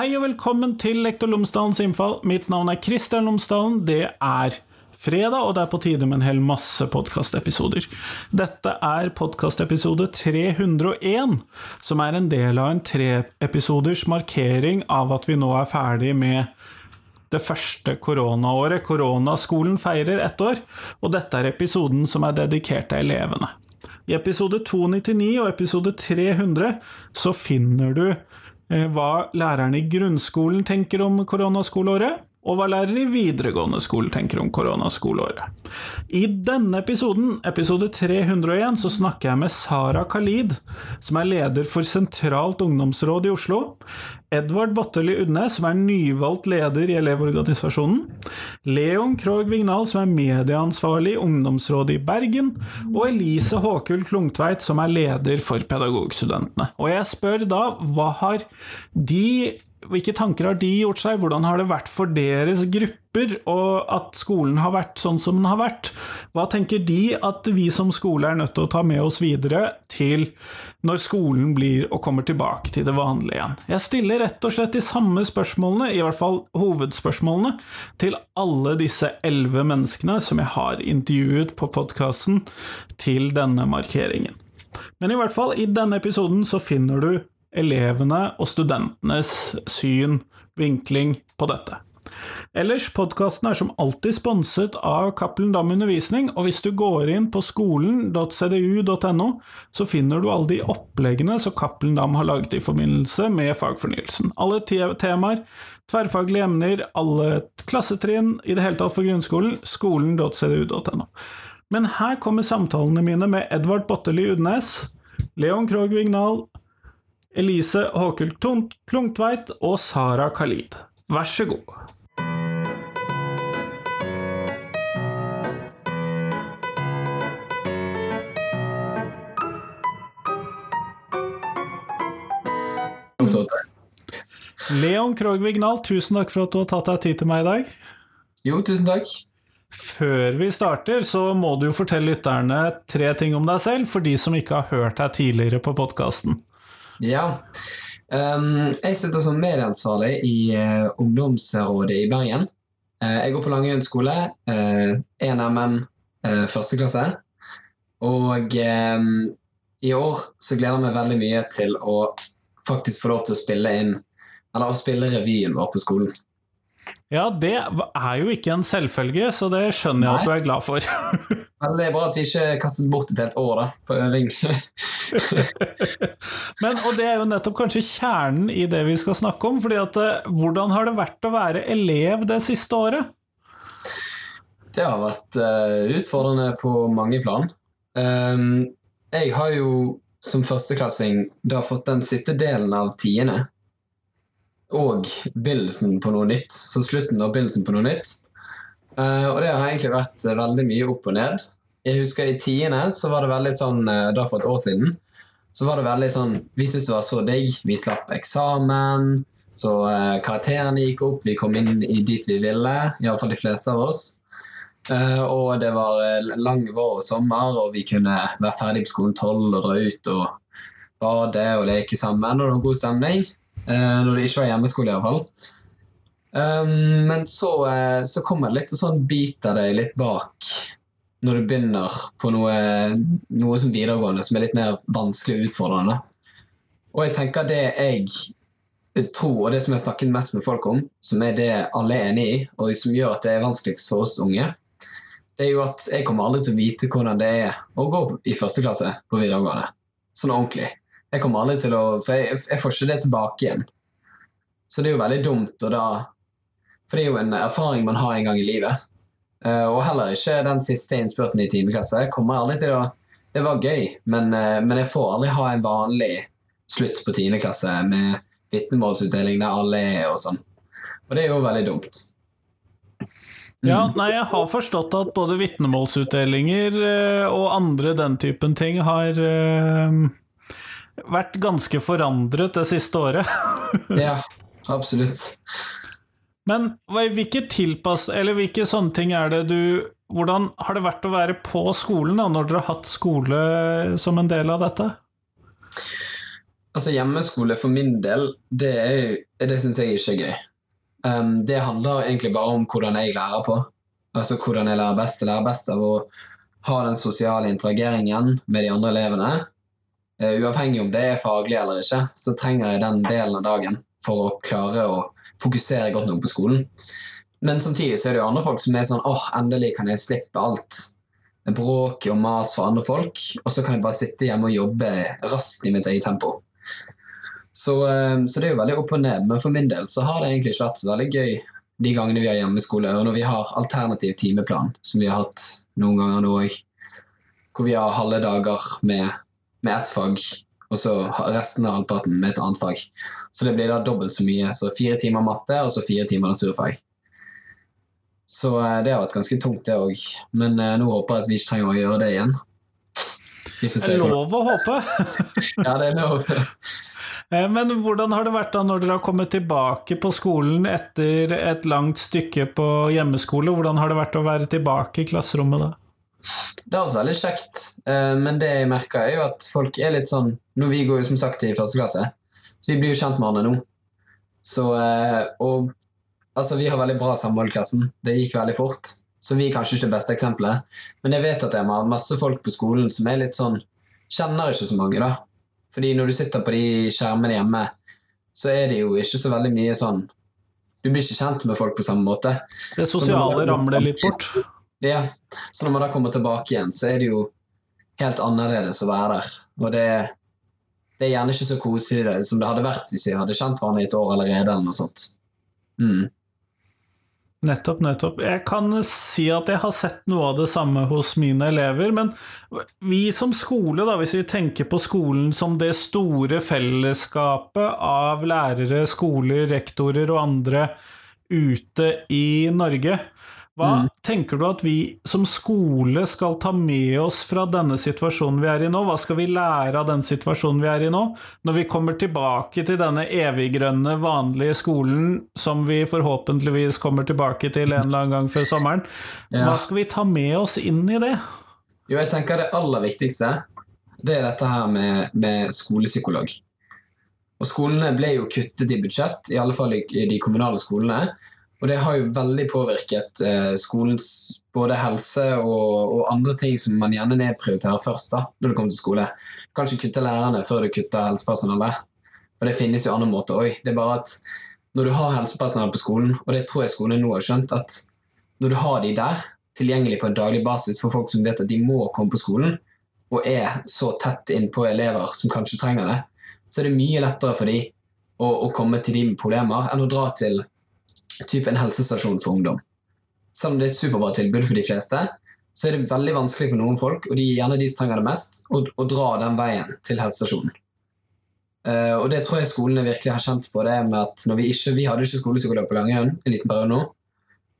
Hei og velkommen til Lektor Lomsdalens innfall. Mitt navn er Kristian Lomsdalen. Det er fredag, og det er på tide med en hel masse podkastepisoder. Dette er podkastepisode 301, som er en del av en treepisoders markering av at vi nå er ferdig med det første koronaåret. Koronaskolen feirer ett år, og dette er episoden som er dedikert til elevene. I episode 299 og episode 300 så finner du hva lærerne i grunnskolen tenker om koronaskoleåret, og hva lærere i videregående skole tenker om koronaskoleåret. I denne episoden, episode 301, så snakker jeg med Sara Khalid, som er leder for Sentralt ungdomsråd i Oslo, Edvard Botteli Udne, som er nyvalgt leder i Elevorganisasjonen, Leon Krogh Vignal, som er medieansvarlig i Ungdomsrådet i Bergen, og Elise Håkul Klungtveit, som er leder for Pedagogstudentene. Og jeg spør da, hva har de hvilke tanker har de gjort seg? Hvordan har det vært for deres grupper, og at skolen har vært sånn som den har vært? Hva tenker de at vi som skole er nødt til å ta med oss videre til når skolen blir og kommer tilbake til det vanlige igjen? Jeg stiller rett og slett de samme spørsmålene, i hvert fall hovedspørsmålene, til alle disse elleve menneskene som jeg har intervjuet på podkasten til denne markeringen. Men i hvert fall, i denne episoden så finner du elevene og studentenes syn, vinkling, på dette. Ellers, podkasten er som alltid sponset av Cappelen Dam Undervisning, og hvis du går inn på skolen.cdu.no, så finner du alle de oppleggene som Cappelen Dam har laget i forbindelse med fagfornyelsen. Alle temaer, tverrfaglige emner, alle klassetrinn, i det hele tatt for grunnskolen, skolen.cdu.no. Men her kommer samtalene mine med Edvard Botteli Udnes, Leon Krogh Vignal, Elise Håkul Klungtveit og Sara Khalid. Vær så god. Leon Krogh Vignal, tusen takk for at du har tatt deg tid til meg i dag. Jo, tusen takk. Før vi starter, så må du jo fortelle lytterne tre ting om deg selv, for de som ikke har hørt deg tidligere på podkasten. Ja. Um, jeg sitter som medieansvarlig i uh, ungdomsrådet i Bergen. Uh, jeg går på Langøyen skole, uh, 1MN uh, første klasse. Og um, i år så gleder jeg meg veldig mye til å faktisk få lov til å spille inn Eller å spille revyen vår på skolen. Ja, det er jo ikke en selvfølge, så det skjønner jeg Nei. at du er glad for. Men det er bra at vi ikke kastet bort et helt år da, på øving. Men, og det er jo nettopp kanskje kjernen i det vi skal snakke om. fordi at eh, Hvordan har det vært å være elev det siste året? Det har vært uh, utfordrende på mange plan. Um, jeg har jo som førsteklassing da fått den siste delen av tiende og begynnelsen på noe nytt. Så slutten og begynnelsen på noe nytt. Uh, og det har egentlig vært uh, veldig mye opp og ned. Jeg husker i tiende så var det veldig sånn uh, da for et år siden så var det veldig sånn Vi syntes det var så digg. Vi slapp eksamen. Så karakterene gikk opp. Vi kom inn i dit vi ville. Iallfall de fleste av oss. og det var lang vår og sommer, og vi kunne være ferdig på skolen tolv og dra ut og bade og leke sammen. Og det var god stemning. når det ikke var hjemmeskole, iallfall. Um, men så, uh, så kommer det litt sånn biter deg litt bak når du begynner på noe, noe som videregående som er litt mer vanskelig og utfordrende. Og jeg tenker det jeg tror, og det som jeg snakker mest med folk om, som er det alle er enig i, og som gjør at det er vanskeligst for oss unge, det er jo at jeg kommer aldri til å vite hvordan det er å gå i første klasse på videregående. Sånn ordentlig. Jeg kommer aldri til å, For jeg, jeg får ikke det tilbake igjen. Så det er jo veldig dumt å da for det er jo en erfaring man har en gang i livet. Uh, og heller ikke den siste innspurten i 10. klasse. Kommer aldri til å Det var gøy, men, uh, men, jeg får aldri ha en vanlig slutt på 10. klasse med vitnemålsutdeling der alle er og sånn. Og det er jo veldig dumt. Ja, nei, jeg har forstått at både vitnemålsutdelinger uh, og andre den typen ting har vært ganske forandret det siste året. ja, absolutt. Men hvilke tilpass, eller hvilke sånne ting er det du Hvordan har det vært å være på skolen da, når dere har hatt skole som en del av dette? Altså Hjemmeskole for min del, det, er, det syns jeg ikke er gøy. Um, det handler egentlig bare om hvordan jeg lærer på. Altså hvordan jeg lærer best. Jeg lærer best av å ha den sosiale interageringen med de andre elevene. Uh, uavhengig om det er faglig eller ikke, så trenger jeg den delen av dagen for å klare å fokusere godt nok på skolen. Men samtidig så er det jo andre folk som er sånn åh, endelig kan jeg slippe alt bråk og mas for andre folk, og så kan jeg bare sitte hjemme og jobbe raskt i mitt eget tempo. Så, eh, så, det er jo veldig opp og ned. Men for min del så har det egentlig ikke vært så veldig gøy de gangene vi har hjemmeskole, og når vi har alternativ timeplan, som vi har hatt noen ganger nå òg, hvor vi har halve dager med, med ett fag, og så resten av halvparten med et annet fag. Så det blir da dobbelt så mye. Så fire timer matte, og så fire timer naturfag. Så eh, det har vært ganske tungt, det òg. Men eh, nå håper jeg at vi ikke trenger å gjøre det igjen. Vi får se. Det er lov å håpe. ja, det er lov. Eh, men hvordan har det vært da når dere har kommet tilbake på skolen etter et langt stykke på hjemmeskole? Hvordan har det vært å være tilbake i klasserommet da? Det har vært veldig kjekt, eh, men det jeg merker er jo at folk er litt sånn Nå Vi går jo som sagt i første klasse, så vi blir jo kjent med hverandre nå. Så, eh, og altså, vi har veldig bra samhold i klassen. Det gikk veldig fort. Så vi er kanskje ikke det beste eksempelet. Men jeg vet at jeg har masse folk på skolen som er litt sånn Kjenner ikke så mange, da. Fordi når du sitter på de skjermene hjemme, så er det jo ikke så veldig mye sånn Du blir ikke kjent med folk på samme måte. Det sosiale ramler litt bort? Ja. Så når man da kommer tilbake igjen, så er det jo helt annerledes å være der. Og det, det er gjerne ikke så koselig som det hadde vært hvis jeg hadde kjent hverandre i et år allerede. eller noe sånt. Mm. Nettopp, nettopp. Jeg kan si at jeg har sett noe av det samme hos mine elever, men vi som skole, da, hvis vi tenker på skolen som det store fellesskapet av lærere, skoler, rektorer og andre ute i Norge, hva mm. tenker du at vi som skole skal ta med oss fra denne situasjonen vi er i nå? Hva skal vi lære av den situasjonen vi er i nå, når vi kommer tilbake til denne eviggrønne, vanlige skolen som vi forhåpentligvis kommer tilbake til en eller annen gang før sommeren? Hva skal vi ta med oss inn i det? Jo, jeg tenker det aller viktigste det er dette her med, med skolepsykolog. Og Skolene ble jo kuttet i budsjett, i alle fall i de kommunale skolene. Og det har jo veldig påvirket eh, skolens både helse og, og, andre ting som man gjerne nedprioriterer først da, når det kommer til skole. Kanskje kutte lærerne før du kutter helsepersonellet. For det finnes jo andre måter òg. Det er bare at når du har helsepersonell på skolen, og det tror jeg skolen nå har skjønt, at når du har de der tilgjengelig på en daglig basis for folk som vet at de må komme på skolen, og er så tett innpå elever som kanskje trenger det, så er det mye lettere for dem å, å komme til de med problemer enn å dra til typ en helsestasjon for ungdom. Selv om det er et superbra tilbud for de fleste, så er det veldig vanskelig for noen folk, og de gjerne de som trenger det mest, å, å dra den veien til helsestasjonen. Uh, og det tror jeg skolene virkelig har kjent på, det med at vi ikke Vi hadde ikke skolepsykolog på Langøyen en liten periode nå.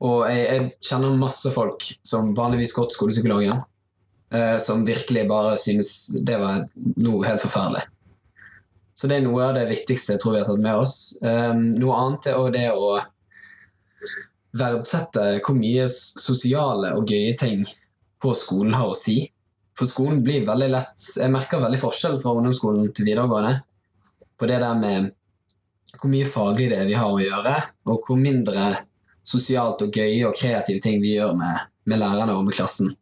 Og jeg, jeg, kjenner masse folk som vanligvis går til skolepsykologen, uh, som virkelig bare synes det var noe helt forferdelig. Så det er noe av det viktigste jeg tror vi har tatt med oss. Um, noe annet er det å verdsette hvor mye sosiale og gøye ting på skolen har å si. For skolen blir veldig lett Jeg merker veldig forskjell fra ungdomsskolen til videregående på det der med hvor mye faglig det er vi har å gjøre, og hvor mindre sosialt og gøye og kreative ting vi gjør med, med lærerne og med klassen.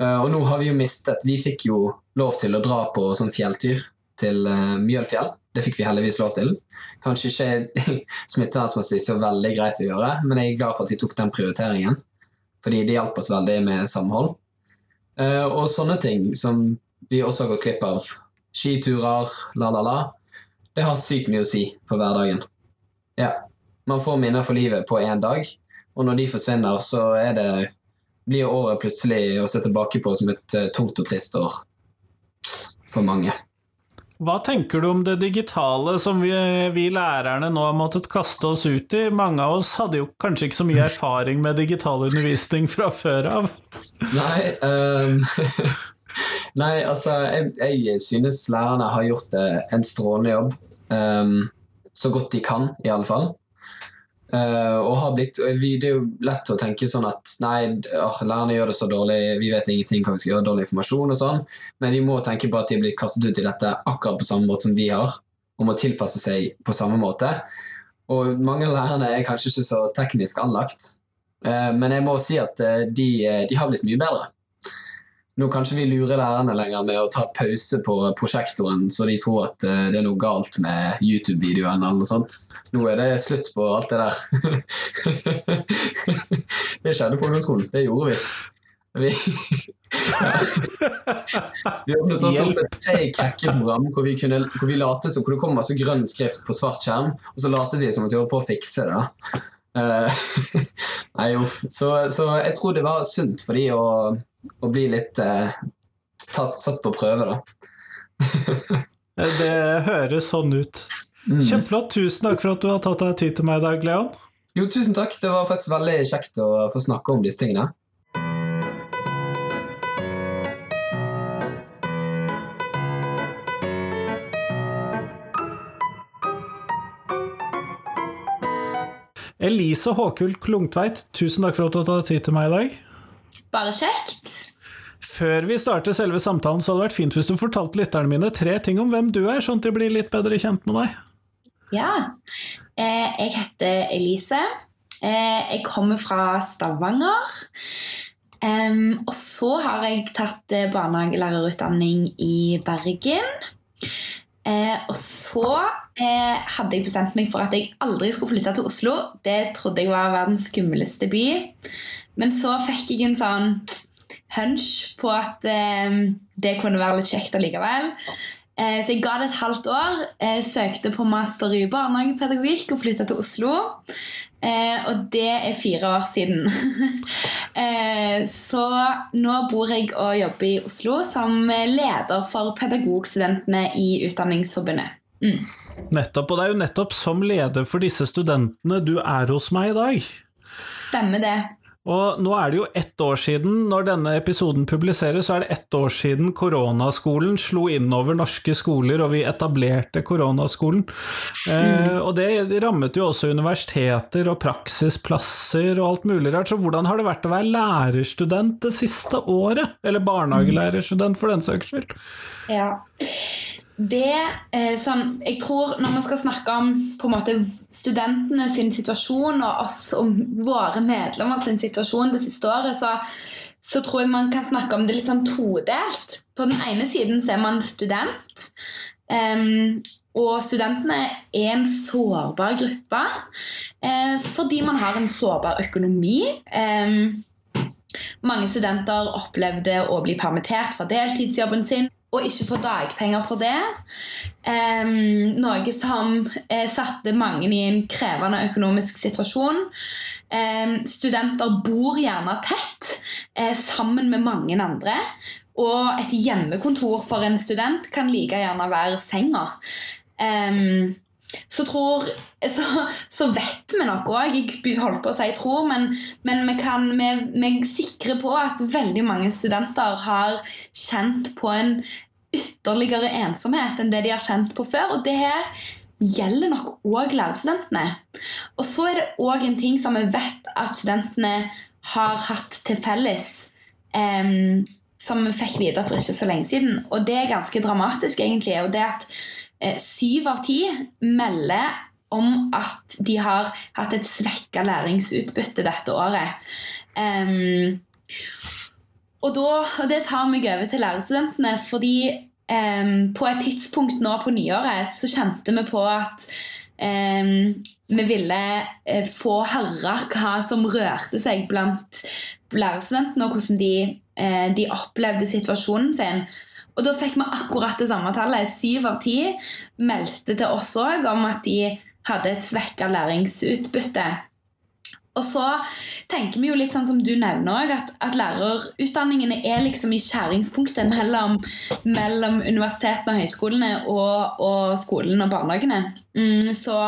Uh, og nå har vi jo mistet Vi fikk jo lov til å dra på sånn fjelltur til uh, Mjølfjell. Det fikk vi heldigvis lov til. Kanskje ikke smittevernmessig så veldig greit å gjøre, men jeg er glad for at de tok den prioriteringen. Fordi det hjalp oss veldig med samhold. Uh, og sånne ting som vi også har gått glipp av. Skiturer, la-la-la. Det har sykt mye å si for hverdagen. Ja. Man får minner for livet på én dag, og når de forsvinner, så det, blir året plutselig å se tilbake på som et uh, tungt og trist år for mange. Hva tenker du om det digitale som vi, vi, lærerne nå har måttet kaste oss ut i? Mange av oss hadde jo kanskje ikke så mye erfaring med digital undervisning fra før av? Nei, um, nei altså jeg, jeg, synes lærerne har gjort en strålende jobb. Um, så godt de kan, i alle fall. Uh, og har blitt, vi, Det er jo lett å tenke sånn at nei, lærerne gjør det så dårlig, vi vet ingenting hva vi skal gjøre, dårlig informasjon og sånn, men vi må tenke på at de blir kastet ut i dette akkurat på samme måte som vi har, og må tilpasse seg på samme måte. Og mange av lærerne er kanskje ikke så teknisk anlagt, uh, men jeg må si at de, de har blitt mye bedre. Nå kan ikke vi lure lærerne lenger med å ta pause på prosjektoren, så de tror at eh, det er noe galt med YouTube-videoen eller noe sånt. Nå er det slutt på alt det der. det skjedde på ungdomsskolen. Det gjorde vi. Vi, ja. vi åpnet oss opp et fake hackeprogram hvor vi, kunne, hvor vi late som, hvor det kom masse grønn skrift på svart skjerm, og så latet vi som at vi holdt på å fikse det. da. Uh, nei, uff. Så, så, jeg tror det var sunt for de å å bli litt eh, tatt, satt på prøve, da. det høres sånn ut. Mm. Kjempeflott. Tusen takk for at du har tatt deg tid til meg i dag, Leon. Jo, tusen takk. Det var faktisk veldig kjekt å få snakke om disse tingene. Elise Håkul Klungtveit, tusen takk for at du har tatt tid til meg i dag. Bare kjekt. Før vi starter selve samtalen, så hadde det vært fint hvis du fortalte lytterne mine tre ting om hvem du er, sånn at de blir litt bedre kjent med deg. Ja. Eh, jeg heter Elise. Eh, jeg kommer fra Stavanger. og så har jeg tatt eh, barnehagelærerutdanning i Bergen. og så hadde jeg bestemt meg for at jeg aldri skulle flytte til Oslo. Det trodde jeg var verdens skumleste by. Men så fikk jeg en sånn hunch på at eh, det kunne være litt kjekt allikevel. Eh, så jeg ga det et halvt år. Eh, søkte på master i barnehagepedagogikk og flytta til Oslo. Eh, og det er fire år siden. Eh, så nå bor jeg og jobber i Oslo som leder for pedagogstudentene i Utdanningsforbundet. Mm. Nettopp, og det er jo nettopp som leder for disse studentene du er hos meg i dag. Stemmer det. Og nå er det jo ett år siden, når denne episoden publiseres, så er det ett år siden koronaskolen slo inn over norske skoler, og vi etablerte koronaskolen. Eh, og det rammet jo også universiteter og praksisplasser og alt mulig rart. Så hvordan har det vært å være lærerstudent det siste året? Eller barnehagelærerstudent, for den saks skyld? Ja det eh, sånn, Jeg tror når vi skal snakke om på en måte studentene sin situasjon og oss og våre medlemmer sin situasjon det siste året, så, så, tror jeg man kan snakke om det litt sånn todelt. På den ene siden så er man student. Um, og studentene er en sårbar gruppe eh, fordi man har en sårbar økonomi. Um, mange studenter opplevde å bli permittert fra deltidsjobben sin og ikke få dagpenger for det. Um, noe som eh, satte mange i en krevende økonomisk situasjon. Um, studenter bor gjerne tett eh, sammen med mange andre. Og et hjemmekontor for en student kan like gjerne være senga. Um, så, tror, så, så, vet vi nok òg Jeg holdt på å si tror, men, men vi, kan, vi, sikre på at veldig mange studenter har kjent på en ytterligere ensomhet enn det de har kjent på før. Og det her gjelder nok òg lærerstudentene. Og så er det òg en ting som vi vet at studentene har hatt til felles. Um, som vi fikk vite for ikke så lenge siden. Og det er ganske dramatisk, egentlig. Og det at syv av ti melder om at de har hatt et svekka læringsutbytte dette året. Um, og, da, og, det tar meg over til lærerstudentene, fordi um, på et tidspunkt nå på nyåret så kjente vi på at um, vi ville uh, få høre hva som rørte seg blant lærerstudentene, og hvordan de, uh, de opplevde situasjonen sin. Og da fikk vi akkurat det samme tallet. Syv av ti meldte til oss òg om at de hadde et svekka læringsutbytte. Og så tenker vi jo litt sånn som du nevner òg, at, at lærerutdanningene er liksom i skjæringspunktet mellom, mellom universitetene og høyskolene og, og skolen og barnehagene. Mm, så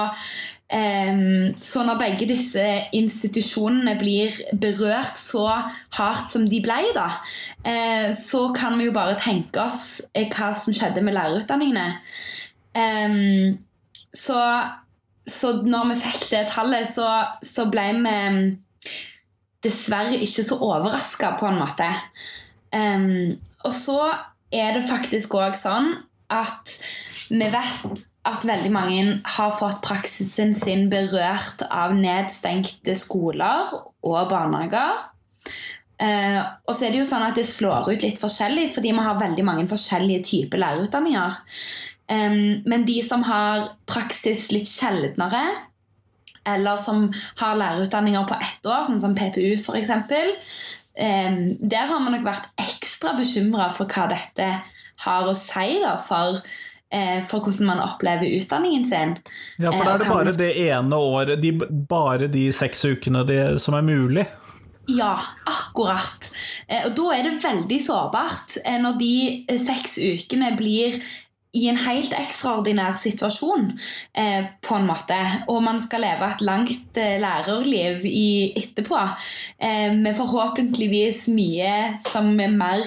så når begge disse institusjonene blir berørt så hardt som de ble, da, eh, så kan vi jo bare tenke oss eh, hva som skjedde med lærerutdanningene. så så når vi fikk det tallet, så, så ble vi mm, dessverre ikke så overraska, på en måte. Og så er det faktisk òg sånn at vi vet at veldig mange har fått praksisen sin berørt av nedstengte skoler og barnehager. Uh, og så er det jo sånn at det slår ut litt forskjellig, fordi vi har veldig mange forskjellige typer lærerutdanninger. Um, men de som har praksis litt sjeldnere, eller som har lærerutdanninger på ett år, sånn som PPU f.eks., um, der har vi nok vært ekstra bekymra for hva dette har å si da, for eh, for hvordan man opplever utdanningen sin. Ja, for da er det Eh, bare det ene året, de, bare de seks ukene det, som er mulig. Ja, akkurat. Eh, Og da er det veldig sårbart eh, når de eh, seks ukene blir i en helt ekstraordinær situasjon, eh, på en måte. Og man skal leve et langt eh, lærerliv i, etterpå, eh, med forhåpentligvis mye som er mer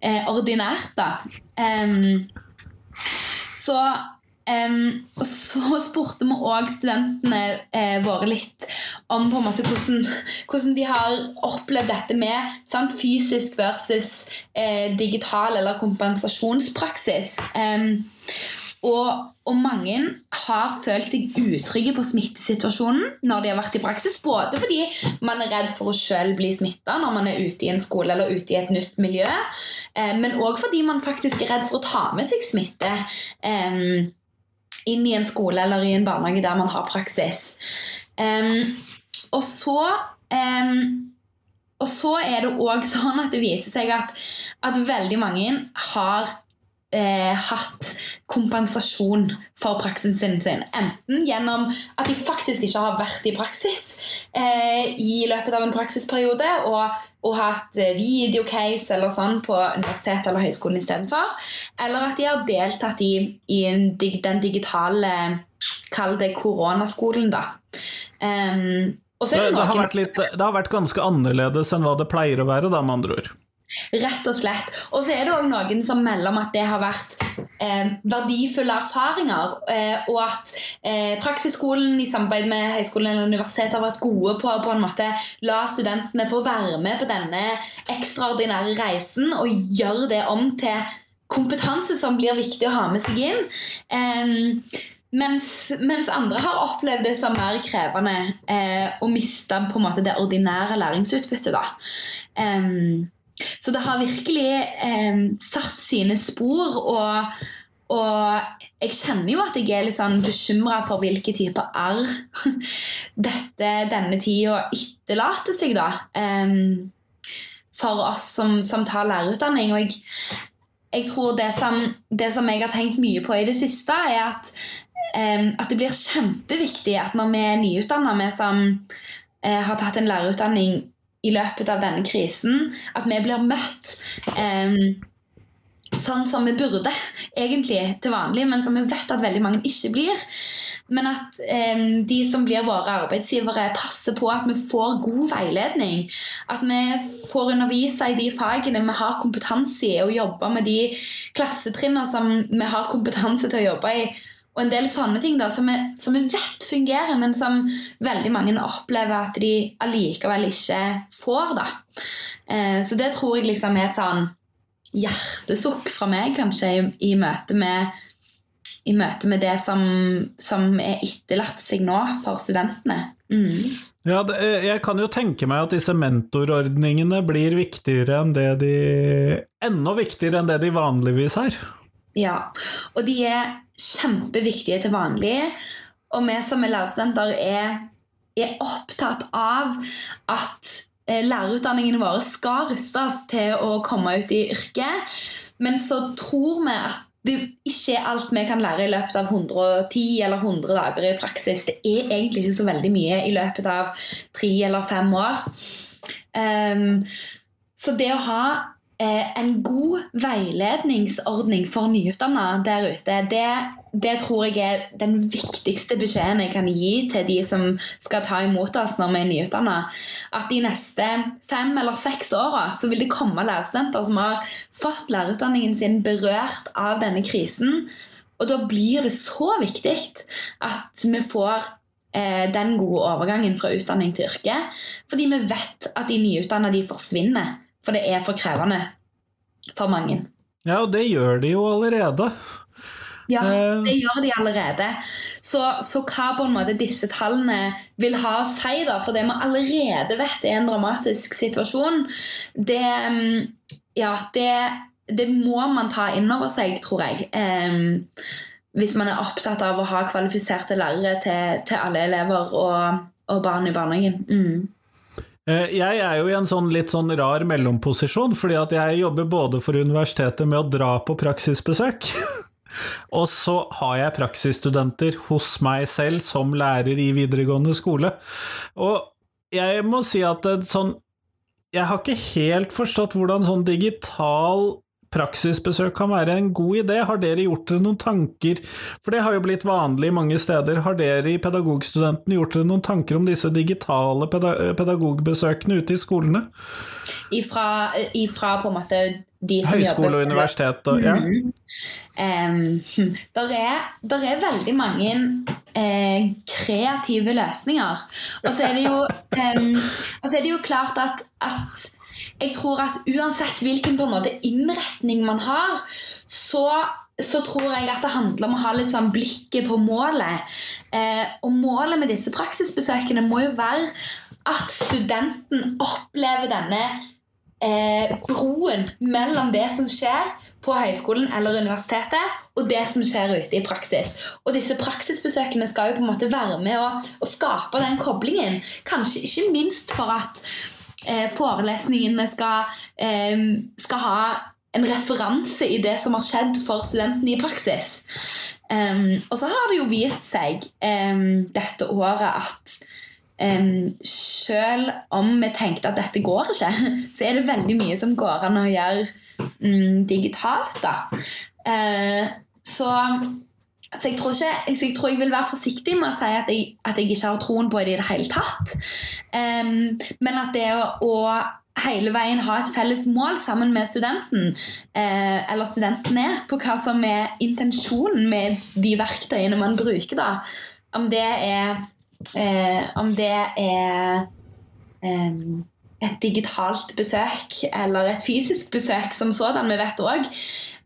eh, ordinært, da. Så Um, så spurte vi òg studentene eh, våre litt om på en måte hvordan, hvordan de har opplevd dette med sant, fysisk versus eh, digital eller kompensasjonspraksis. Em, og, og mange har følt seg utrygge på smittesituasjonen når de har vært i praksis. Både fordi man er redd for å selv bli smitta når man er ute i en skole eller ute i et nytt miljø, eh, men òg fordi man faktisk er redd for å ta med seg smitte. Eh, inn i en skole eller i en barnehage der man har praksis. Em, og så em, og så er det òg sånn at det viser seg at, at veldig mange har eh, hatt kompensasjon for praksisen sin. Enten gjennom at de faktisk ikke har vært i praksis eh, i løpet av en praksisperiode og, og hatt eh, videocase eller sånn på universitet eller høyskolen istedenfor. Eller at de har deltatt i, i en, dig- den digitale Kall det koronaskolen, da. Um, Det, det det, har vært litt, det har vært ganske annerledes enn hva det pleier å være, da, med andre ord. Rett og slett. Og så er det òg noen som melder om at det har vært eh, verdifulle erfaringer, eh, og at eh, praksisskolen i samarbeid med høyskolen eller universitetet har vært gode på å på en måte la studentene få være med på denne ekstraordinære reisen og gjøre det om til kompetanse som blir viktig å ha med seg inn. Eh, mens, mens andre har opplevd det som mer krevende eh, å miste på en måte det ordinære læringsutbyttet. da. Em, så det har virkelig eh, satt sine spor, og, og jeg kjenner jo at jeg er litt sånn bekymra for hvilke typer arr dette, denne tida etterlater seg, da. em, for oss som, som tar lærerutdanning. Og jeg, jeg tror det som, det som jeg har tenkt mye på i det siste, er at, em, at det blir kjempeviktig at når vi er nyutdanna, vi som eh, har tatt en lærerutdanning i løpet av denne krisen, at vi blir møtt eh, sånn som vi burde, egentlig til vanlig, men som vi vet at veldig mange ikke blir. Men at eh, de som blir våre arbeidsgivere, passer på at vi får god veiledning. At vi får undervise i de fagene vi har kompetanse i, og jobbe med de klassetrinnene som vi har kompetanse til å jobbe i. Og en del sånne ting da, som vi, som vi vet fungerer, men som veldig mange opplever at de allikevel ikke får. da. Eh, så det tror jeg liksom er et sånn hjertesukk fra meg, kanskje, i, i møte med i møte med det som, som er etterlatt seg nå for studentene. Mm. Ja, eh, jeg kan jo tenke meg at disse mentorordningene blir viktigere enn det de Enda viktigere enn det de vanligvis er. Ja, og de er kjempeviktige til vanlig. Og vi som er lærerstudenter er, er opptatt av at eh, lærerutdanningene våre skal rustes til å komme ut i yrket. Men så tror vi at det ikke er alt vi kan lære i løpet av 110 eller 100 dager i praksis. Det er egentlig ikke så veldig mye i løpet av tre eller fem år. Um, så det å ha en god veiledningsordning for nyutdanna der ute, det, det tror jeg er den viktigste beskjeden jeg kan gi til de som skal ta imot oss når vi er nyutdanna. At de neste fem eller seks åra så vil det komme lærerstudenter som har fått lærerutdanningen sin berørt av denne krisen. Og da blir det så viktig at vi får eh, den gode overgangen fra utdanning til yrke. Fordi vi vet at de nyutdannede forsvinner, for det er for krevende for mange. Ja, og det gjør de jo allerede. Ja, Eh. det gjør de allerede. Så, så hva på en måte disse tallene vil ha å si, da, for det vi allerede vet er en dramatisk situasjon, det mm, Ja, det, det må man ta inn over seg, tror jeg. Um, hvis man er opptatt av å ha kvalifiserte lærere til, til alle elever og, og barn i barnehagen. Mm. Eh, Jeg er jo i en sånn litt sånn rar mellomposisjon, fordi at jeg jobber både for universitetet med å dra på praksisbesøk, og så har jeg praksisstudenter hos meg selv som lærer i videregående skole. Og jeg må si at sånn Jeg har ikke helt forstått hvordan sånn digital praksisbesøk kan være en god idé. Har dere gjort dere noen tanker For det har jo blitt vanlig mange steder. Har dere i Pedagogstudentene gjort dere noen tanker om disse digitale pedagogbesøkene ute i skolene? Ifra, ifra på en måte de som Høyskole og universitet og ja. Mm. Um, der, er, der er veldig mange eh, kreative løsninger. Og så er det jo, så er det jo klart at, at jeg tror at uansett hvilken på en måte innretning man har, så så tror jeg at det handler om å ha litt sånn blikket på målet. Eh, og målet med disse praksisbesøkene må jo være at studenten opplever denne eh, broen mellom det som skjer på høyskolen eller universitetet, og det som skjer ute i praksis. Og disse praksisbesøkene skal jo på en måte være med å, å skape den koblingen. Kanskje ikke minst for at eh, forelesningene skal, eh, skal ha en referanse i det som har skjedd for studentene i praksis. Um, og så har det jo vist seg um, dette året at um, selv om vi tenkte at dette går ikke, så er det veldig mye som går an å gjøre mm, digitalt. da. Uh, så, så, jeg tror ikke, så jeg tror jeg vil være forsiktig med å si at jeg, at jeg ikke har troen på det i det hele tatt. Um, men at det å, å hele veien ha et felles mål sammen med studenten, uh, eller studentene, på hva som er intensjonen med de verktøyene man bruker. da. Om det er, eh, om det er em, et digitalt besøk eller et fysisk besøk som sådan. Vi vet òg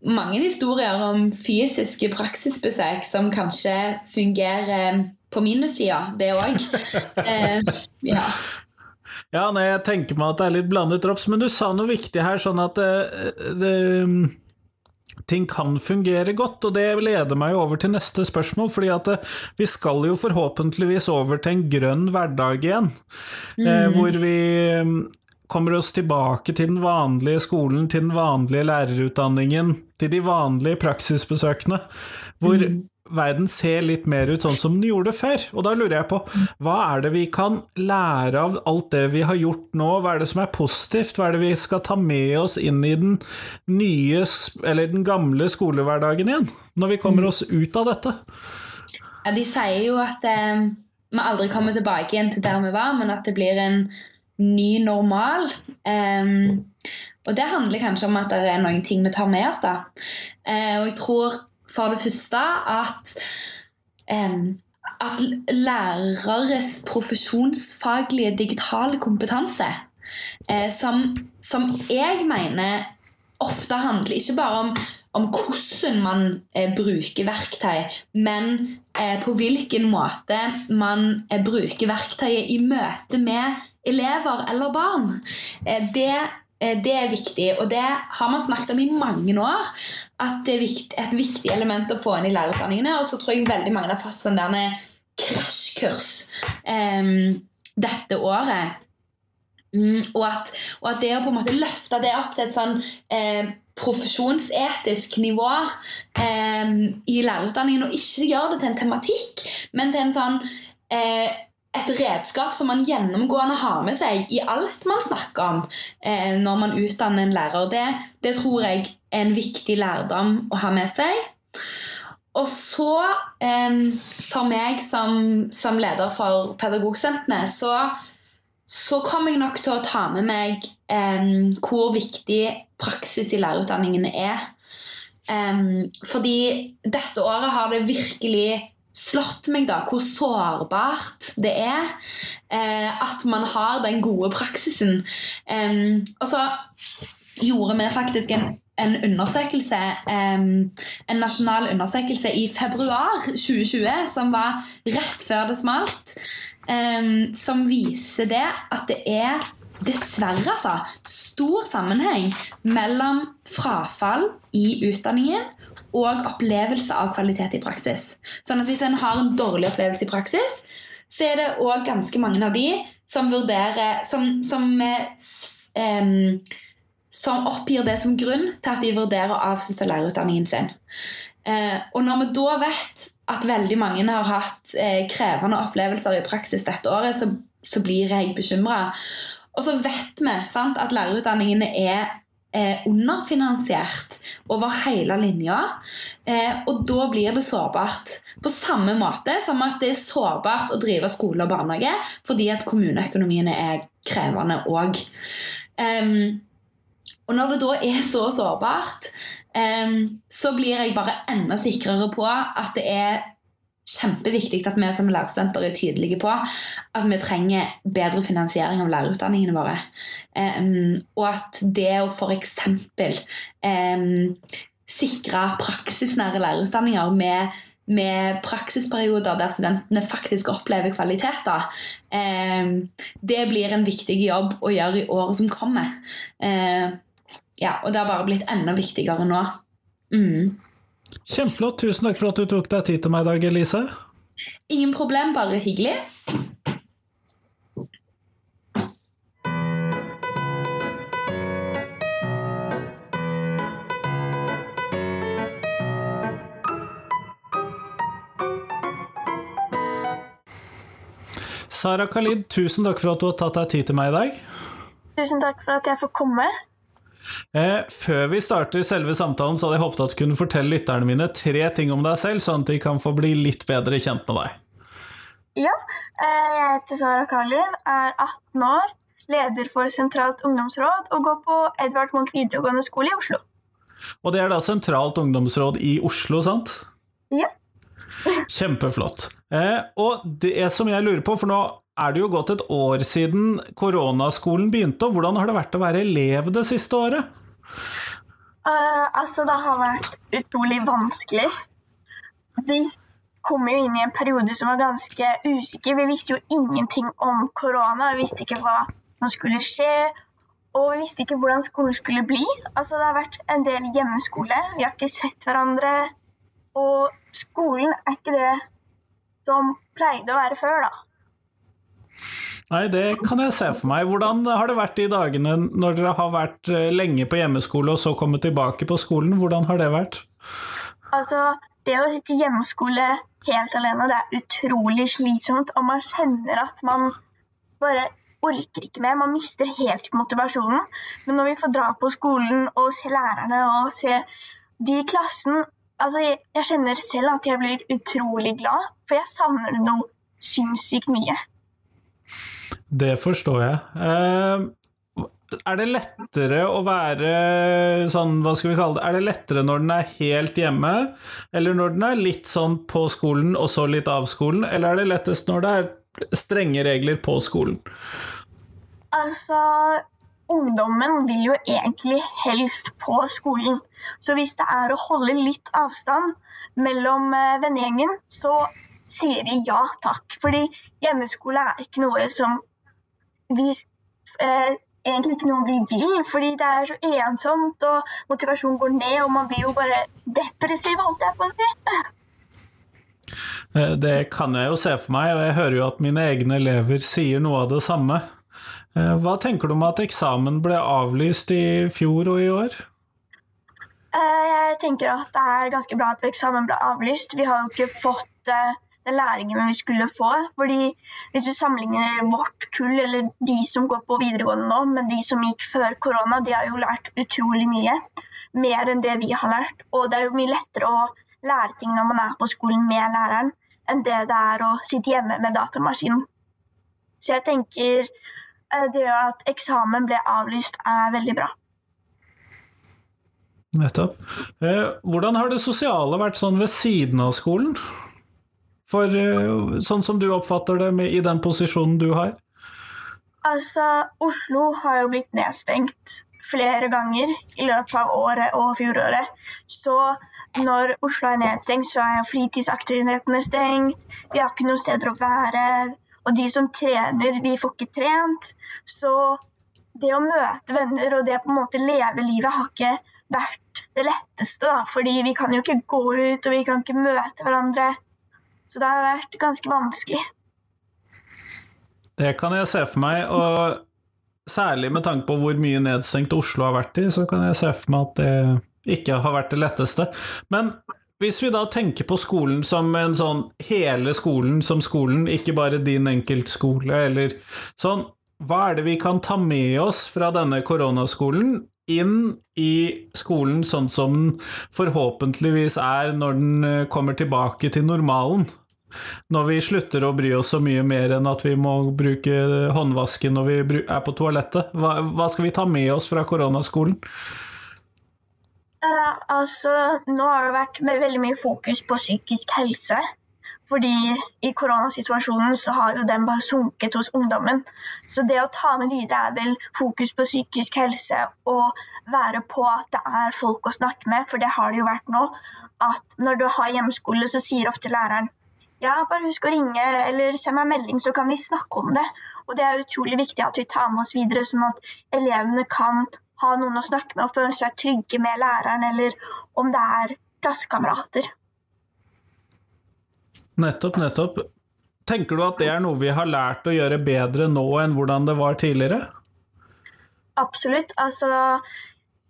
mange historier om fysiske praksisbesøk som kanskje fungerer på minussida, det òg. eh, ja. Ja, nei, jeg tenker meg at det er litt blandet drops, men du sa noe viktig her, sånn at det, det, ting kan fungere godt, og det leder meg over til neste spørsmål, fordi at det, vi skal jo forhåpentligvis over til en grønn hverdag igjen, eh, hvor vi mm, kommer oss tilbake til den vanlige skolen, til den vanlige lærerutdanningen, til de vanlige praksisbesøkene, hvor verden ser litt mer ut sånn som den gjorde før. Og da lurer jeg på, hva er det vi kan lære av alt det vi har gjort nå? Hva er det som er positivt? Hva er det vi skal ta med oss inn i den nye, eller den gamle skolehverdagen igjen? Når vi kommer oss ut av dette? Ja, de sier jo at eh, vi aldri kommer tilbake igjen til der vi var, men at det blir en ny normal. Um, og det handler kanskje om at det er noen ting vi tar med oss. da. Uh, og jeg tror for det første at um, at læreres profesjonsfaglige digitale kompetanse, eh, som, som jeg mener ofte handler ikke bare om om hvordan man eh, bruker verktøy, men eh, på hvilken måte man eh, bruker verktøyet i møte med elever eller barn. Eh, det, eh, det er viktig, og det har man snakket om i mange år. At det er vikt, et viktig element å få inn i lærerutdanningene. Og så tror jeg veldig mange har fått sånn derne krasjkurs eh, dette året. Mm, og, at, og at det å på en måte løfte det opp til et sånn profesjonsetisk nivå eh, i lærerutdanningen, og ikke gjøre det til en tematikk, men til en sånn eh, et redskap som man gjennomgående har med seg i alt man snakker om eh, når man utdanner en lærer. Det, det tror jeg er en viktig lærdom å ha med seg. Og så, eh, for meg som, som leder for Pedagogsentrene, så så kommer jeg nok til å ta med meg eh, hvor viktig praksis i lærerutdanningene er. Um, fordi dette året har det virkelig slått meg da hvor sårbart det er eh, at man har den gode praksisen. Um, og så gjorde vi faktisk en, en undersøkelse, um, en nasjonal undersøkelse i februar 2020, som var rett før det smalt, um, som viser det at det er dessverre altså, stor sammenheng mellom frafall i utdanningen og opplevelse av kvalitet i praksis. Sånn at Hvis en har en dårlig opplevelse i praksis, så er det òg ganske mange av de som vurderer Som, som, um, som oppgir det som grunn til at de vurderer å avslutte lærerutdanningen sin. Uh, og når vi da vet at veldig mange har hatt uh, krevende opplevelser i praksis dette året, så, så blir jeg bekymra. Og så vet vi sant, at lærerutdanningene er eh, underfinansiert over hele linja. Eh, og da blir det sårbart. På samme måte som at det er sårbart å drive skole og barnehage fordi at kommuneøkonomiene er krevende òg. Um, og når det da er så sårbart, um, så blir jeg bare enda sikrere på at det er kjempeviktig at vi som lærerstudenter er tydelige på at vi trenger bedre finansiering av lærerutdanningene våre. Um, og at det å f.eks. Um, sikre praksisnære lærerutdanninger med, med praksisperioder der studentene faktisk opplever kvaliteter, um, det blir en viktig jobb å gjøre i året som kommer. Ja, og det har bare blitt enda viktigere nå. Mm. Kjempeflott. Tusen takk for at du tok deg tid til meg i dag, Elise. Ingen problem, bare hyggelig. Sara Khalid, tusen takk for at du har tatt deg tid til meg i dag. Tusen takk for at jeg får komme. Eh, før vi starter selve samtalen, så hadde jeg håpet at du kunne fortelle lytterne mine tre ting om deg selv, sånn at de kan få bli litt bedre kjent med deg. Ja, eh, jeg heter Sara Karlin, er 18 år, leder for Sentralt ungdomsråd og går på Edvard Munch videregående skole i Oslo. Og det er da Sentralt ungdomsråd i Oslo, sant? Ja. Kjempeflott. Eh, og det som jeg lurer på, for nå er det jo gått et år siden koronaskolen begynte, og hvordan har det vært å være elev det siste året? Uh, altså, det har vært utrolig vanskelig. Vi kom jo inn i en periode som var ganske usikker. Vi visste jo ingenting om korona. Vi visste ikke hva som skulle skje. Og vi visste ikke hvordan skolen skulle bli. Altså, det har vært en del hjemmeskole. Vi har ikke sett hverandre. Og skolen er ikke det som pleide å være før, da. Nei, det kan jeg se for meg. Hvordan har det vært de dagene når dere har vært eh, lenge på hjemmeskole og så kommet tilbake på skolen? Hvordan har det vært? Altså, det å sitte hjemmeskole helt alene, det er utrolig slitsomt. Og man kjenner at man bare orker ikke mer. Man mister helt motivasjonen. Men når vi får dra på skolen og se lærerne og se de i klassen Altså, jeg, jeg kjenner selv at jeg blir utrolig glad, for jeg savner noe sinnssykt mye. Det forstår jeg. Eh, er det lettere å være sånn, hva skal vi kalle det, er det lettere når den er helt hjemme, eller når den er litt sånn på skolen og så litt av skolen, eller er det lettest når det er strenge regler på skolen? Altså, ungdommen vil jo egentlig helst på skolen. Så hvis det er å holde litt avstand mellom eh, vennegjengen, så sier vi ja takk. Fordi hjemmeskole er ikke noe som vi eh, egentlig ikke noe vi vil, fordi det er så ensomt, og motivasjonen går ned, og man blir jo bare depressiv, holdt jeg på å si. Eh, det kan jeg jo se for meg, og jeg hører jo at mine egne elever sier noe av det samme. Eh, hva tenker du om at eksamen ble avlyst i fjor og i år? Eh, jeg tenker at det er ganske bra at eksamen ble avlyst. Vi har jo ikke fått den læringen vi skulle få. Fordi Hvis du sammenligner vårt kull, eller de som går på videregående nå, med de som gikk før korona, de har jo lært utrolig mye. Mer enn det vi har lært. Og det er jo mye lettere å lære ting når man er på skolen med læreren, enn det det er å sitte hjemme med datamaskinen. Så jeg tenker eh, det at eksamen ble avlyst, er veldig bra. Nettopp. Eh, hvordan har det sosiale vært sånn ved siden av skolen? For eh, sånn som du oppfatter det med, i den posisjonen du har? Altså, Oslo har jo blitt nedstengt flere ganger i løpet av året og fjoråret. Så når Oslo er nedstengt, så er fritidsaktivitetene stengt. Vi har ikke noe steder å være. Og de som trener, de får ikke trent. Så det å møte venner og det å på en måte leve livet har ikke vært det letteste. da, Fordi vi kan jo ikke gå ut, og vi kan ikke møte hverandre. Så det har vært ganske vanskelig. Det kan jeg se for meg, og særlig med tanke på hvor mye nedstengt Oslo har vært i, så kan jeg se for meg at det ikke har vært det letteste. Men hvis vi da tenker på skolen som en sånn hele skolen som skolen, ikke bare din enkeltskole, eller sånn, hva er det vi kan ta med oss fra denne koronaskolen inn i skolen sånn som den forhåpentligvis er når den eh, kommer tilbake til normalen? Når vi slutter å bry oss så mye mer enn at vi må bruke håndvasken når vi er på toalettet. Hva, hva skal vi ta med oss fra koronaskolen? Uh, altså, nå har det vært veldig mye fokus på psykisk helse. Fordi i koronasituasjonen så har jo den bare sunket hos ungdommen. Så det å ta med videre er vel fokus på psykisk helse og være på at det er folk å snakke med, for det har det jo vært nå. At når du har hjemmeskole, så sier ofte læreren ja, bare husk å ringe eller send meg melding, så kan vi snakke om det. Og det er utrolig viktig at vi tar med oss videre, sånn at elevene kan ha noen å snakke med og føle seg trygge med læreren, eller om det er klassekamerater. Nettopp, nettopp. Tenker du at det er noe vi har lært å gjøre bedre nå enn hvordan det var tidligere? Absolutt. Altså,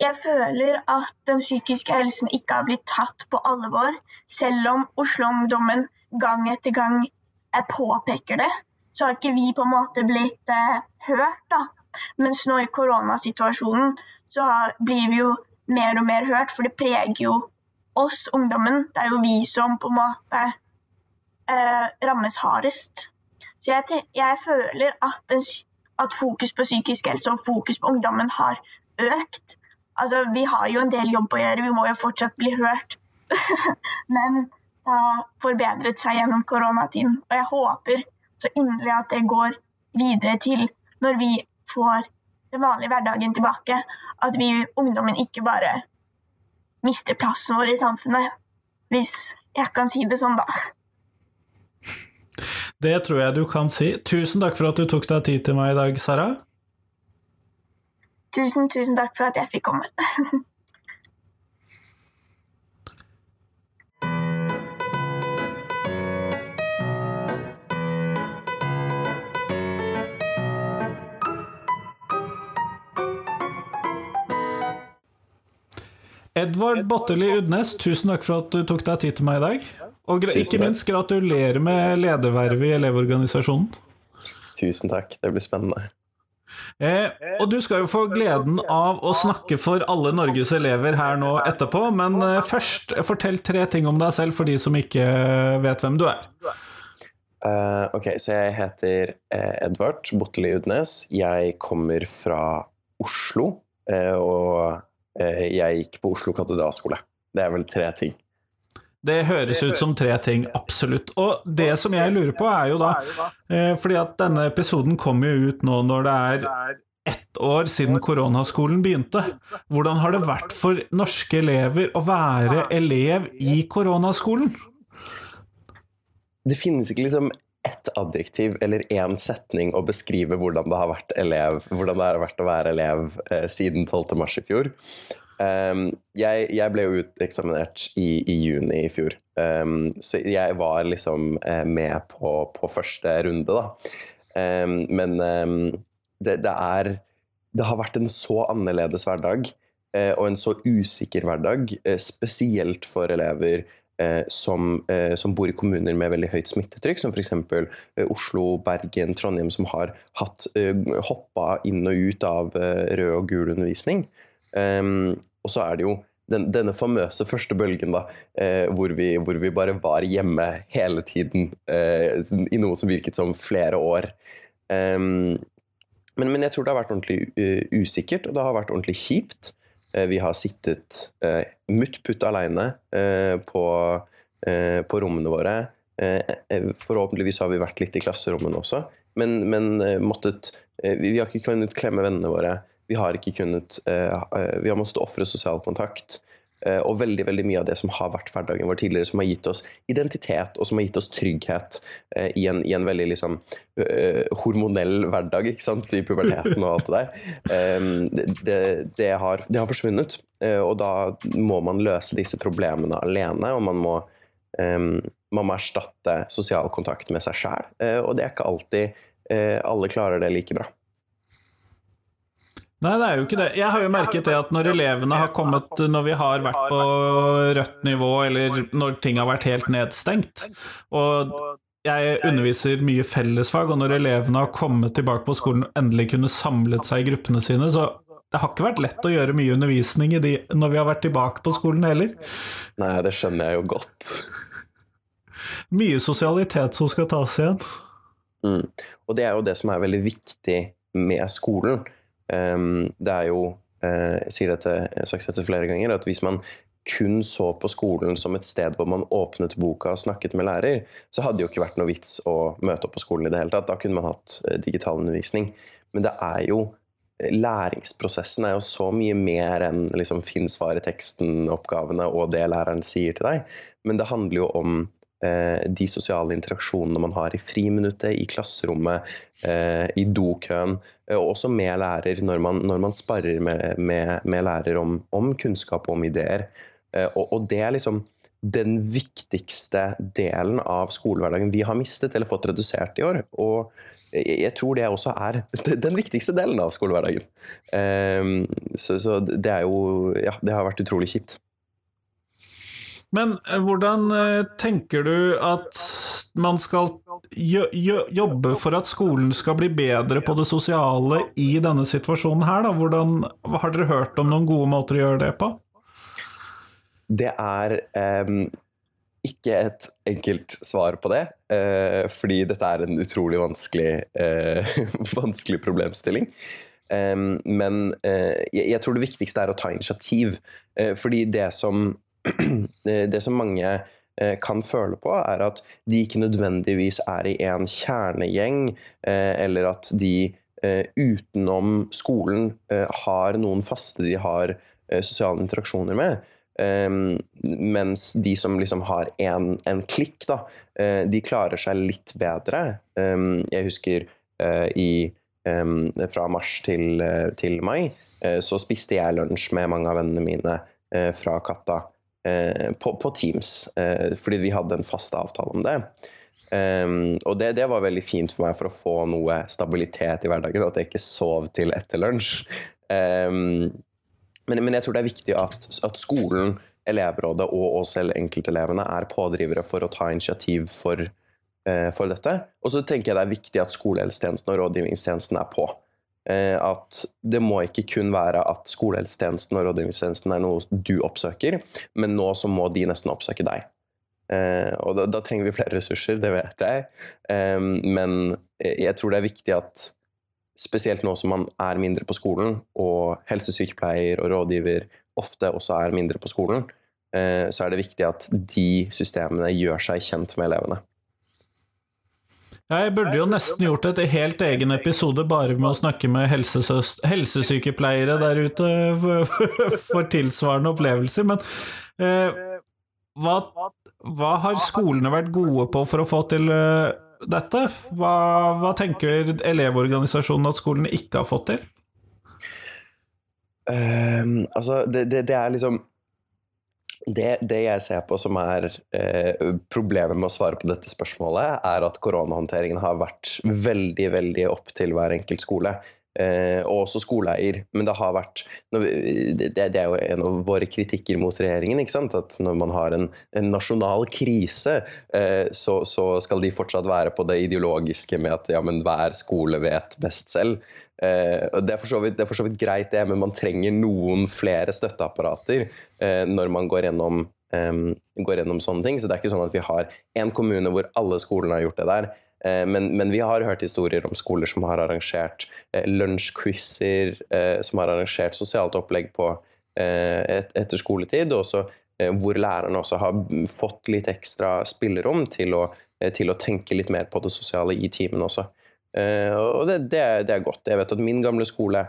jeg føler at den psykiske helsen ikke har blitt tatt på alvor, selv om Oslo-ungdommen gang etter gang påpeker det, så har ikke vi på en måte blitt eh, hørt. da. Mens nå i koronasituasjonen så blir vi jo mer og mer hørt, for det preger jo oss, ungdommen. Det er jo vi som på en måte rammes hardest. Så jeg, jeg føler at, en, at, fokus på psykisk helse og fokus på ungdommen har økt. Altså, vi har jo en del jobb å gjøre, vi må jo fortsatt bli hørt. Men det har forbedret seg gjennom koronatiden. Og jeg håper så inderlig at det går videre til når vi får den vanlige hverdagen tilbake. At vi ungdommen ikke bare mister plassen vår i samfunnet. Hvis jeg kan si det sånn, da. Det tror jeg du kan si. Tusen takk for at du tok deg tid til meg i dag, Sara. Tusen, tusen takk for at jeg fikk komme. Edvard Botteli Udnes, tusen takk for at du tok deg tid til meg i dag. Og ikke minst gratulerer med ledervervet i Elevorganisasjonen. Tusen takk, det blir spennende. Eh, og du skal jo få gleden av å snakke for alle Norges elever her nå etterpå, men eh, først, fortell tre ting om deg selv for de som ikke vet hvem du er. Uh, ok, så jeg heter Edvard Botteli Udnes. Jeg kommer fra Oslo, og Eh, jeg gikk på Oslo katedralskole. Det er vel tre ting. Det høres ut som tre ting, absolutt. Og det som jeg lurer på, er jo da eh, Fordi at denne episoden kommer jo ut nå når det er ett år siden koronaskolen begynte. Hvordan har det vært for norske elever å være elev i koronaskolen? Det finnes ikke liksom ett adjektiv eller én setning å beskrive hvordan det har vært, elev, hvordan det har vært å være elev eh, siden 12. mars i fjor. Um, jeg, jeg, ble jo uteksaminert i, i, juni i fjor, um, så jeg var liksom uh, med på, på, første runde, da. Um, men det, det, er Det har vært en så annerledes hverdag, uh, og en så usikker hverdag, uh, spesielt for elever som, som, bor i kommuner med veldig høyt smittetrykk, som f.eks. Eh, Oslo, Bergen, Trondheim, som har hatt, hoppa inn og ut av rød og gul undervisning. Ehm, og så er det jo den, denne famøse første bølgen, da, hvor vi, hvor, vi, bare var hjemme hele tiden i noe som virket som flere år. Um, men, men, jeg tror det har vært ordentlig usikkert, og det har vært ordentlig kjipt. Uh, vi har sittet uh, mutt putt aleine eh, på, eh, på rommene våre. Eh, eh, forhåpentligvis har vi vært litt i klasserommene også, men, men eh, måttet eh, Vi har ikke kunnet klemme vennene våre. Vi har ikke kunnet eh, eh, Vi har måttet ofre sosial kontakt. Eh, Og veldig veldig mye av det som har vært hverdagen vår tidligere, som har gitt oss identitet og som har gitt oss trygghet eh, i, en, i en veldig liksom, eh, hormonell hverdag ikke sant? i puberteten og alt det der, um, det, det, har, det har forsvunnet. Eh, og da må man løse disse problemene alene, og man må, um, man må erstatte sosial kontakt med seg sjæl. Og det er ikke alltid alle klarer det like bra. Nei, det er jo ikke det. Jeg har jo merket det at når elevene har kommet Når vi har vært på rødt nivå, eller når ting har vært helt nedstengt, og jeg underviser mye fellesfag, og når elevene har kommet tilbake på skolen og endelig kunne samlet seg i gruppene sine, så det har ikke vært lett å gjøre mye undervisning i de når vi har vært tilbake på skolen heller. Nei, det skjønner jeg jo godt. Mye sosialitet som skal tas igjen. Mm. Og det er jo det som er veldig viktig med skolen. Um, det er jo, eh, jeg sier dette, jeg har sagt dette flere ganger, at hvis man kun så på skolen som et sted hvor man åpnet boka og snakket med lærer, så hadde det jo ikke vært noe vits å møte opp på skolen i det hele tatt. Da kunne man hatt eh, digital undervisning. Men det er jo læringsprosessen er jo så mye mer enn liksom, finn svar i teksten-oppgavene og det læreren sier til deg. Men det handler jo om eh, de sosiale interaksjonene man har i friminuttet, i klasserommet, eh, i dokøen, eh, og også med lærer når man, når man sparrer med, med, med lærer om, om, kunnskap og om ideer. Eh, og, og, det er liksom den viktigste delen av skolehverdagen vi har mistet eller fått redusert i år. Og jeg tror det også er den viktigste delen av skolehverdagen. Eh, så, så det er jo Ja, det har vært utrolig kjipt. Men eh, hvordan eh, tenker du at man skal jobbe for at skolen skal bli bedre på det sosiale i denne situasjonen her, da? Hvordan, har dere hørt om noen gode måter å gjøre det på? Det er um, ikke et enkelt svar på det, uh, fordi dette er en utrolig vanskelig, uh, vanskelig problemstilling. Um, men uh, jeg, jeg, tror det viktigste er å ta initiativ. fordi det som det som mange eh, kan føle på, er at de ikke nødvendigvis er i en kjernegjeng, eh, eller at de eh, utenom skolen har noen faste de har sosiale interaksjoner med. mens de som liksom har en, en klikk, da, de klarer seg litt bedre. jeg husker i fra mars til, til mai, så spiste jeg lunsj med mange av vennene mine fra Katta. Eh, på, på, Teams, eh, fordi vi hadde en fast avtale om det. Um, og det, det, var veldig fint for meg for å få noe stabilitet i hverdagen, at jeg ikke sov til etter lunsj. Um, men, men, jeg tror det er viktig at, at skolen, elevrådet og oss selv enkeltelevene er pådrivere for å ta initiativ for, uh, for dette. Og så tenker jeg det er viktig at skolehelsetjenesten og rådgivningstjenesten er på. Eh, at det må ikke kun være at skolehelsetjenesten og rådgivningstjenesten er noe du oppsøker, men nå så må de nesten oppsøke deg. Eh, og da, da trenger vi flere ressurser, det vet jeg, eh, men jeg tror det er viktig at spesielt nå som man er mindre på skolen, og helsesykepleier og rådgiver ofte også er mindre på skolen, så er det viktig at de systemene gjør seg kjent med elevene. Jeg burde jo nesten gjort et helt egen episode bare med å snakke med helsesykepleiere der ute for tilsvarende opplevelser, men eh, hva, hva, har skolene vært gode på for å få til uh, dette? Hva, hva, tenker Elevorganisasjonen at skolene ikke har fått til? Um, altså, det, det, det, er liksom det, det, jeg ser på som er eh, problemet med å svare på dette spørsmålet, er at koronahåndteringen har vært veldig, veldig opp til hver enkelt skole. Eh, og også skoleeier. Men det har vært det, er jo en av våre kritikker mot regjeringen. At når man har en, en nasjonal krise, eh, så, så, skal de fortsatt være på det ideologiske med at ja, men hver skole vet best selv. Eh, det, er vidt, det, for så vidt greit, det, men man trenger noen flere støtteapparater når man går gjennom, går gjennom, sånne ting. Så det er ikke sånn at vi har én kommune hvor alle skolene har gjort det der. Eh, men, men, vi har hørt historier om skoler som har arrangert eh, lunsjquizer, eh, som har arrangert sosialt opplegg på, eh, et, etter skoletid, og hvor lærerne også har fått litt ekstra spillerom til å, til å tenke litt mer på det sosiale i timen også. Og det, det, det, er godt. Jeg vet at min gamle skole,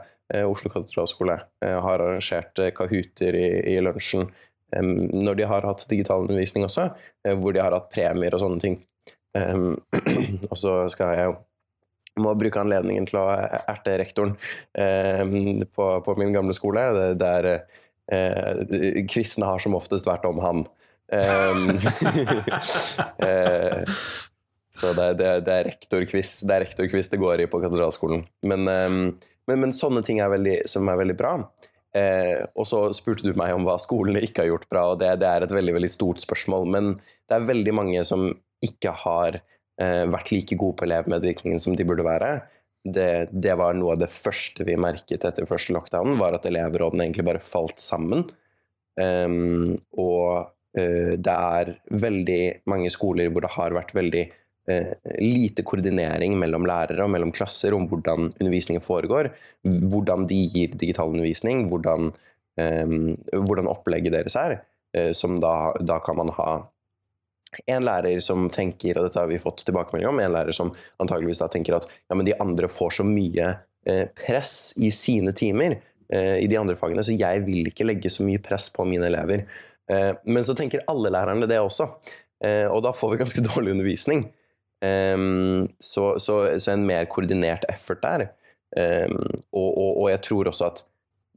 Oslo katedralskole, har arrangert kahooter i, i lunsjen når de har hatt digital undervisning også, hvor de har hatt premier og sånne ting. og så skal jeg jo må bruke anledningen til å erte rektoren um, på, på, min gamle skole, der uh, kvissene har som oftest vært om han. eh, så det, det, det er rektorquiz det, rektor det går i på katedralskolen. Men, men, men, sånne ting er veldig, som er veldig bra. Eh, og så spurte du meg om hva skolene ikke har gjort bra, og det, det, er et veldig veldig stort spørsmål. Men det er veldig mange som ikke har eh, vært like gode på elevmedvirkningen som de burde være. Det, det, var noe av det første vi merket etter første lockdown, var at elevrådene egentlig bare falt sammen. Um, og uh, det er veldig mange skoler hvor det har vært veldig uh, lite koordinering mellom lærere og mellom klasser om hvordan undervisningen foregår, hvordan de gir digital undervisning, hvordan, um, hvordan opplegget deres er. Uh, som da, da kan man ha en lærer som tenker, og dette har vi fått tilbakemelding om, en lærer som antageligvis da tenker at ja, men de andre får så mye eh, press i sine timer eh, i de andre fagene, så jeg vil ikke legge så mye press på mine elever. Eh, men så tenker alle lærerne det også, og da får vi ganske dårlig undervisning. Ehm, så, så, så, en mer koordinert effort der. Ehm, og, og, og jeg tror også at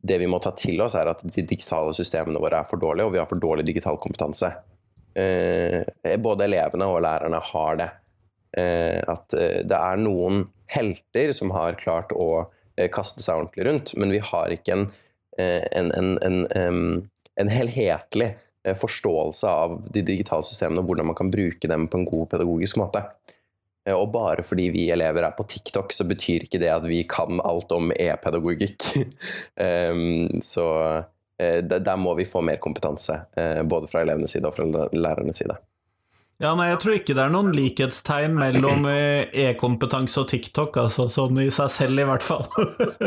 det vi må ta til oss, er at de digitale systemene våre er for dårlige, og vi har for dårlig digital kompetanse. Eh, både elevene og lærerne har det. Eh, at eh, det er noen helter som har klart å kaste seg ordentlig rundt, men vi har ikke en, en, en, en, helhetlig forståelse av de digitale systemene og hvordan man kan bruke dem på en god pedagogisk måte. Og bare fordi vi elever er på TikTok, så betyr ikke det at vi kan alt om e-pedagogikk. så der må vi få mer kompetanse, eh, både fra elevenes side og fra lærernes side. Ja, nei, Jeg tror ikke det er noen likhetstegn mellom eh, e-kompetanse og TikTok, altså sånn i seg selv i hvert fall.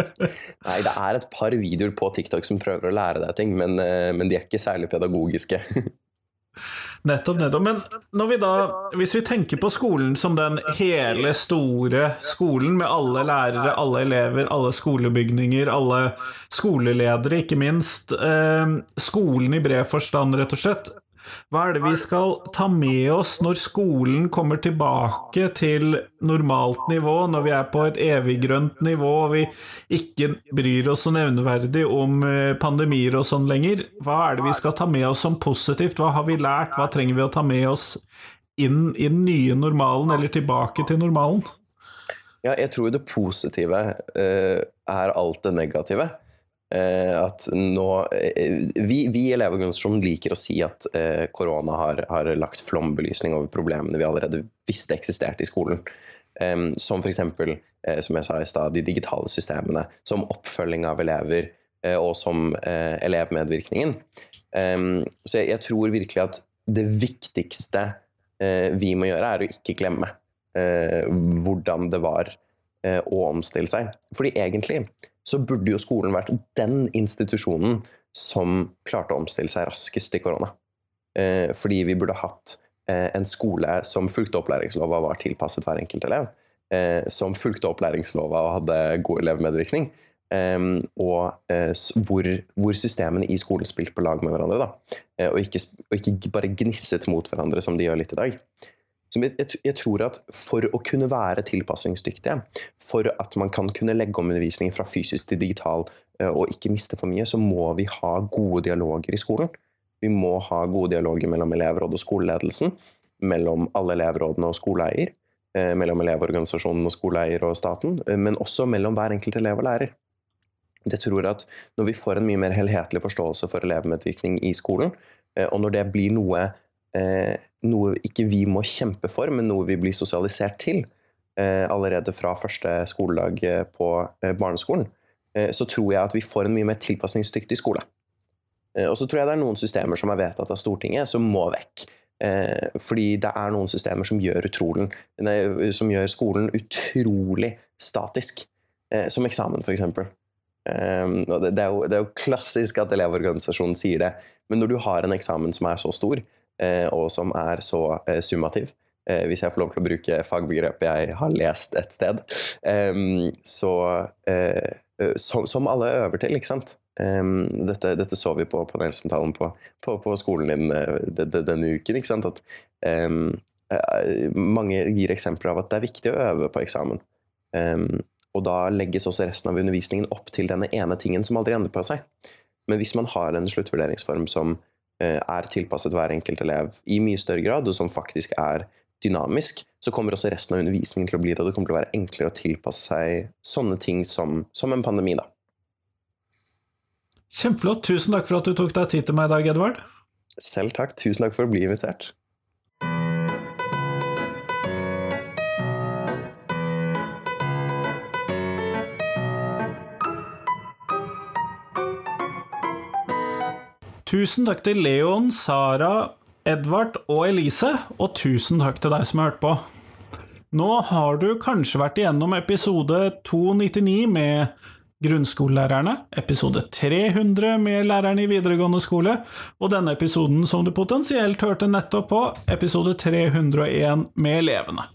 nei, det er et par videoer på TikTok som prøver å lære deg ting, men, men de er ikke særlig pedagogiske. Nettopp, nettopp. Men vi da, hvis vi tenker på skolen som den hele store skolen, med alle lærere, alle elever, alle skolebygninger, alle skoleledere, ikke minst. Eh, skolen i bred forstand, rett og slett. Hva er det vi skal ta med oss når skolen kommer tilbake til normalt nivå, når vi er på et eviggrønt nivå og vi ikke bryr oss så nevneverdig om eh, pandemier og sånn lenger? Hva er det vi skal ta med oss som positivt? Hva har vi lært? Hva trenger vi å ta med oss inn i den nye normalen, eller tilbake til normalen? Ja, jeg tror det positive uh, er alt det negative. Eh, at nå eh, Vi, vi i Elevorganisasjonen liker å si at eh, korona har, har, lagt flombelysning over problemene vi allerede visste eksisterte i skolen. som f.eks., eh, som jeg sa i stad, de digitale systemene, som oppfølging av elever og som elevmedvirkningen. så jeg, tror virkelig at det viktigste vi må gjøre, er å ikke glemme hvordan det var å omstille seg. Fordi egentlig så burde jo skolen vært den institusjonen som klarte å omstille seg raskest til korona. Eh, fordi vi burde hatt eh, en skole som fulgte opplæringslova var tilpasset hver enkelt elev. Eh, som fulgte opplæringslova og hadde god elevmedvirkning. og hvor, hvor, systemene i skolen spilte på lag med hverandre. Da. og, ikke, og ikke bare gnisset mot hverandre, som de gjør litt i dag. Jeg, tror at for å kunne være tilpasningsdyktige, for at man kan kunne legge om undervisningen fra fysisk til digital eh, og ikke miste for mye, så må vi ha gode dialoger i skolen. Vi må ha gode dialoger mellom elevråd og skoleledelsen, mellom alle elevrådene og skoleeier, eh, mellom elevorganisasjonen og skoleeier og staten, eh, men også mellom hver enkelt elev og lærer. Jeg tror at Når vi får en mye mer helhetlig forståelse for elevmedvirkning i skolen, og når det blir noe noe ikke vi må kjempe for, men noe vi blir sosialisert til eh, allerede fra første skoledag eh, på eh, barneskolen, eh, så tror jeg at vi får en mye mer tilpasningsdyktig skole. Eh, og så tror jeg det er noen systemer som er vedtatt av Stortinget, som må vekk. fordi det er noen systemer som gjør, utrolen, som gjør skolen utrolig statisk. som eksamen, f.eks. Det, er jo, klassisk at Elevorganisasjonen sier det, men når du har en eksamen som er så stor, og som er så uh, summativ, uh, hvis jeg får lov til å bruke fagbegrepet jeg har lest et sted, um, så som, alle øver til, ikke sant. Um, dette, dette, så vi på panelsamtalen på, på, på, skolen din denne uken. ikke sant? At mange gir eksempler av at det er viktig å øve på eksamen. Og da legges også resten av undervisningen opp til denne ene tingen som aldri endrer på seg. Men hvis man har en sluttvurderingsform som er tilpasset hver enkelt elev i mye større grad, og som faktisk er dynamisk, så kommer også resten av undervisningen til å bli det. Og det kommer til å være enklere å tilpasse seg sånne ting som, som en pandemi, da. Kjempeflott. Tusen takk for at du tok deg tid til meg i dag, Edvard. Selv takk. Tusen takk for å bli invitert. Tusen takk til Leon, Sara, Edvard og Elise, og tusen takk til deg som har hørt på. Nå har du kanskje vært igjennom episode 299 med grunnskolelærerne, episode 300 med lærerne i videregående skole, og denne episoden som du potensielt hørte nettopp på, episode 301 med elevene.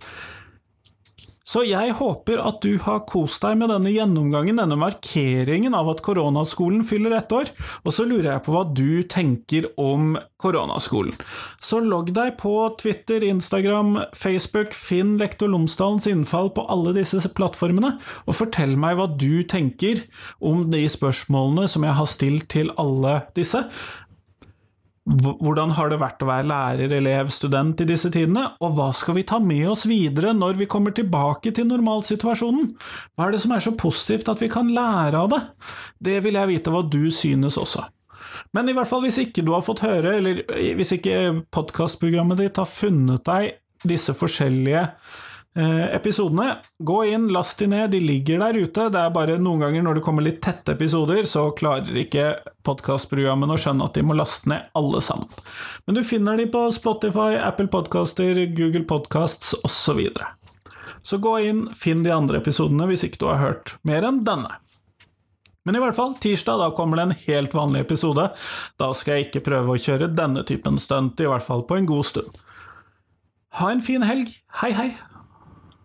Så jeg håper at du har kost deg med denne gjennomgangen, denne markeringen av at koronaskolen fyller ett år, og så lurer jeg på hva du tenker om koronaskolen. Så logg deg på Twitter, Instagram, Facebook, finn Lektor Lomsdalens innfall på alle disse plattformene, og fortell meg hva du tenker om de spørsmålene som jeg har stilt til alle disse. Hvordan har det vært å være lærer, elev, student i disse tidene, og hva skal vi ta med oss videre når vi kommer tilbake til normalsituasjonen? Hva er det som er så positivt at vi kan lære av det? Det vil jeg vite hva du synes også. Men i hvert fall hvis ikke du har fått høre, eller hvis ikke podkastprogrammet ditt har funnet deg disse forskjellige episodene. Gå inn, last de ned, de ligger der ute. Det er bare noen ganger når det kommer litt tette episoder, så klarer ikke podkastprogrammene å skjønne at de må laste ned alle sammen. Men du finner de på Spotify, Apple Podcaster, Google Podcasts osv. Så, så gå inn, finn de andre episodene hvis ikke du har hørt mer enn denne. Men i hvert fall, tirsdag da kommer det en helt vanlig episode. Da skal jeg ikke prøve å kjøre denne typen stunt, i hvert fall på en god stund. Ha en fin helg. Hei, hei!